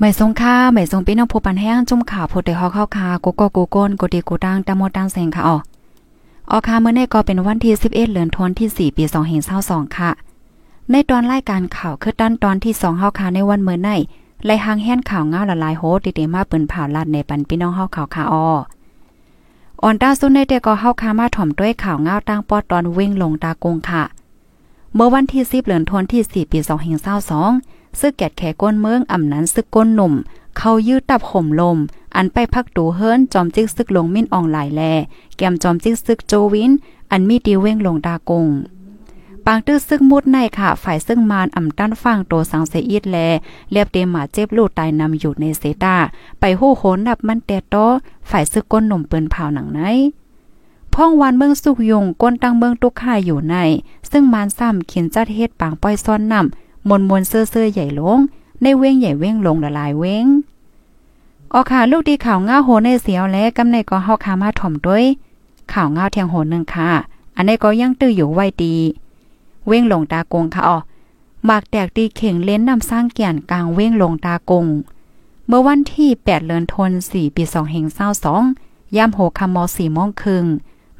ไม่ทรงค่าไม่ทรงพี่น้องผู้ปันแห้งจุ่มข่าวผู้ใดฮอกเข้าคากูก็กูก้นกูดีกูตังตามดตังเซงค่ะอ๋อออคาเมื่อในก็เป็นวันที่ 11เดือนธันวาคมที่4ปี2522ค่ะ ในตอนรายการข่าวคือด้านตอนที่2เฮาคาในวันเมื่อในไล่หางแห่นข่าวเงาละลายโหติเตมาเปิ้นผ่าลาดในปันพี่น้องเฮาข่าวค่ะอ๋อออนตาสุนในเตก็เฮาคามาถ่อมด้วยข่าวเงาตั้งปอตอนเว้งลงตากงค่ะ เมื่อวันที่ 10เดือนธันวาคมที่4ปี2522 ซึกแกดแขก้นเมืองอ่ำนั้นซึกก้นหนุ่ม เขายืดตับห่มลม อันไปพักตูเฮิรนจอมจิกซึกลงมิ้นอ่องหลายแล แกมจอมจิกซึกโจวิน อันมีดีเว้งลงดากงปางตื้อซึกมุดในค่ะ ฝ่ายซึ่งมานอ่ำตั้นฟังโตสังเสอีดแลเรียบเตมหมาเจ็บลูกตายนำอยู่ในเซตาไปหู้โหนนับมันแต่โตฝ่ายซึกก้นหนุ่มเปินเผาหนังไหนพ่องวันเมืองสุกยงก้นตั้งเมืองตุกข่ายอยู่ใน ซึ่งมานซ้ำขินจัดเฮ็ดปางป้อยซ้อนนำ มนมนเสื้อเสื้อใหญ่ลง ในเว้งใหญ่เว้งลงละลายเว้งออค่ะลูกดีข่าวง่าโหในเสียวและกำในก็เฮาคามาถ่อมด้วย ข่าวง่าเทียงโหนึงค่ะ อันนี้ก็ยังตื้ออยู่ไว้ดี เว้งลงตากงค่ะอ๋อหมากแตกตีเข่งเล่นนำสร้างเกียนกลางเว้งลงตากง เมื่อวันที่ 8เดือนธันวาคมปี2 5 2ย่ำโหคำม4โมงครึ่ง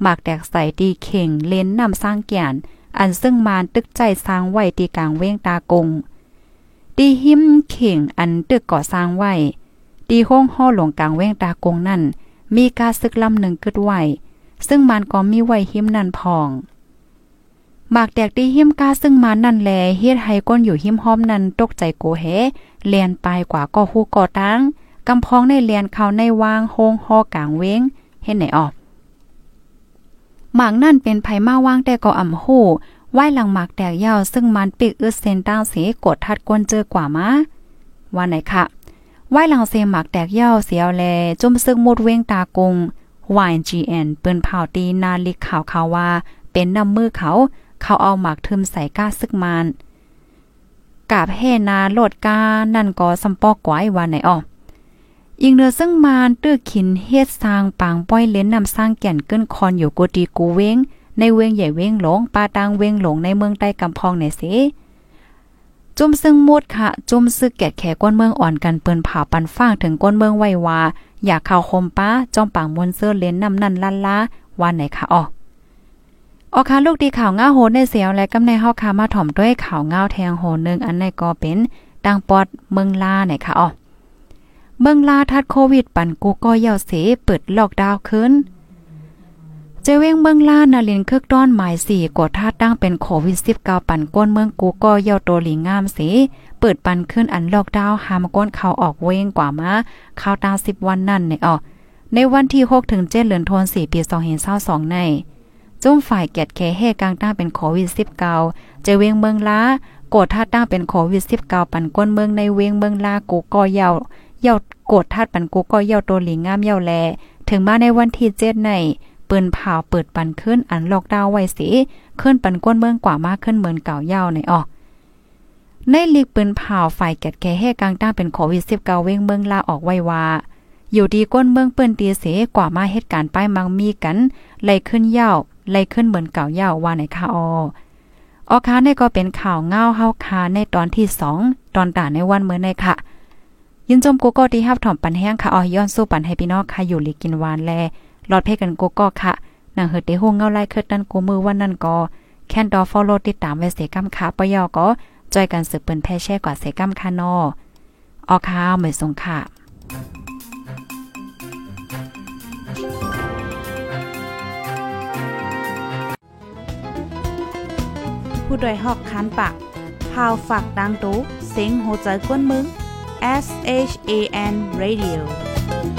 หมากแตกใส่ตีเข่งเล่นนำสร้างเกียน อันซึ่งมานตึกใจสร้างไว้ตีกลางเว้งตากงตีหิมเข่งอันตึกก่อสร้างไว้ตีห้องห่อหลวงกลางเว้งตากงนั่น มีกาซึกลำหนึ่งกึดไหวซึ่งมันก็มีไหวหิมนั่นพองหมากแตกตีหิมกาซึ่งมันนั่นแลเฮ็ดให้ก้นอยู่หิมห้อมนั่นตกใจโกเฮเลียนไปกว่าก็ฮู้ก่อตั้งกำพองในเลียนเขาในวางโฮงห่อกลางเว้งเฮ็ดไหนออก หมากนั่นเป็นไผมาว่างแต่ก็อ่ำหู้ไหว้หลังหมากแตกยาวซึ่งมันปิกอึดเซนตั้งเสกดทัดกวนเจอกว่ามาว่าไหนคะไหว้หลังเซหมากแตกยาวเสียวแลจุ่มซึกมุดเว้งตากง YGN เปิ้นเผาตีนาลิกข่าวข่าว่า เป็นน้ำมือเขา เขาเอาหมากทึมใส่ก้าซึกมานกาบแห่นาโลดกานั่นก็สำปอกกวายว่าไหนออ อีกเนื้อซึ่งมานตื้อขินเฮ็ดสร้างปางป้อยเล้นนำสร้างแก่นเกินคอนอยู่กูดีกูเว้งในเวงใหญ่เวงหลงปาตางเวงหลงในเมืองใต้กำพองเนี่ยสิจุ่มซึ่งมุดค่ะจุ่มซึกแกะแขก้นเมืองอ่อนกันเปิ้นผ่าปันฟ้างถึงก้นเมืองไว้วาอยากข้าวคมป้าจอมปางมวนเสื้อเลนนำนั่นลันลาวันไหนคะอ๋อออค่ะลูกดีข่าวง้าโหดในเสียวและกำในเฮาคามาถ่อมด้วยข่าวง้าวแทงโหนึงอันในก็เป็นดังปอดเมืองลาไหนคะอ๋อ เมืองลาทัดโควิดปั่นกูก็เย่าเสเปิดล็อกดาวน์ขึ้นเจเวงเมืองลานาลินเคึกต้อนหมายสี่กดทัดตั้งเป็นโควิด19ปั่นก้นเมืองกูก็เย่าโตหลีงามเสเปิดปันขึ้นอันล็อกดาวน์หามก้นเขาออกเวงกว่ามาเข้าตา10 วันนั่นในออกในวันที่6ถึง7เดือนธันวาคมปี2022ในจุ้มฝ่ายแกดแคเฮกลางตั้งเป็นโควิด19เจเวงเมืองลากดทัดตั้งเป็นโควิด19ปั่นก้นเมืองในเวงเมืองลากูก็เย่า เย่าโกดทัดปันกูก็เย่าโตหลีงงามเย่าแล ถึงมาในวันที่เจ็ดในปืนเผาเปิดปันขึ้นอันลอกดาวไว้สิขึ้นปันก้นเมืองกว่ามากขึ้นเหมือนเก่าเย่าในออกในลีกปืนเผาฝ่ายแกดแก่ให้กลางตั้งเป็นโควิด19เว้งเมืองลาออกไว้ว่าอยู่ดีก้นเมืองเปิ้นตีเสกว่ามาเหตุการณ์ป้ายมังมีกันไล่ขึ้นเย่าไล่ขึ้นเหมือนเก่าเย่าว่าในคาออออคาในก็เป็นข่าวเงาเฮาคาในตอนที่2ตอนต่าในวันเมื่อในค่ะ ยินจมกูก็ที่ฮับถ่อมปันแห้งค่ะอ๋อย้อนสู้ปันให้พี่น้องค่ะอยู่ลีกินหวานแลหลอดเพกันกูก็ค่ะนางเฮเตโฮงเงาไล่เคิดนั่นกูมือวันนั่นก็แคนดอฟอลโลติดตามไว้เสกัมค่ะปยอก็จอยกันสืบเปิ้นแพ่แช่กว่าเสกัมค่ะนอออข้าวไม่สงค่ะผู้ดยหอกคันปากพาวฝากดังตู้เซ็งโหใจกวนมึง S H A N Radio。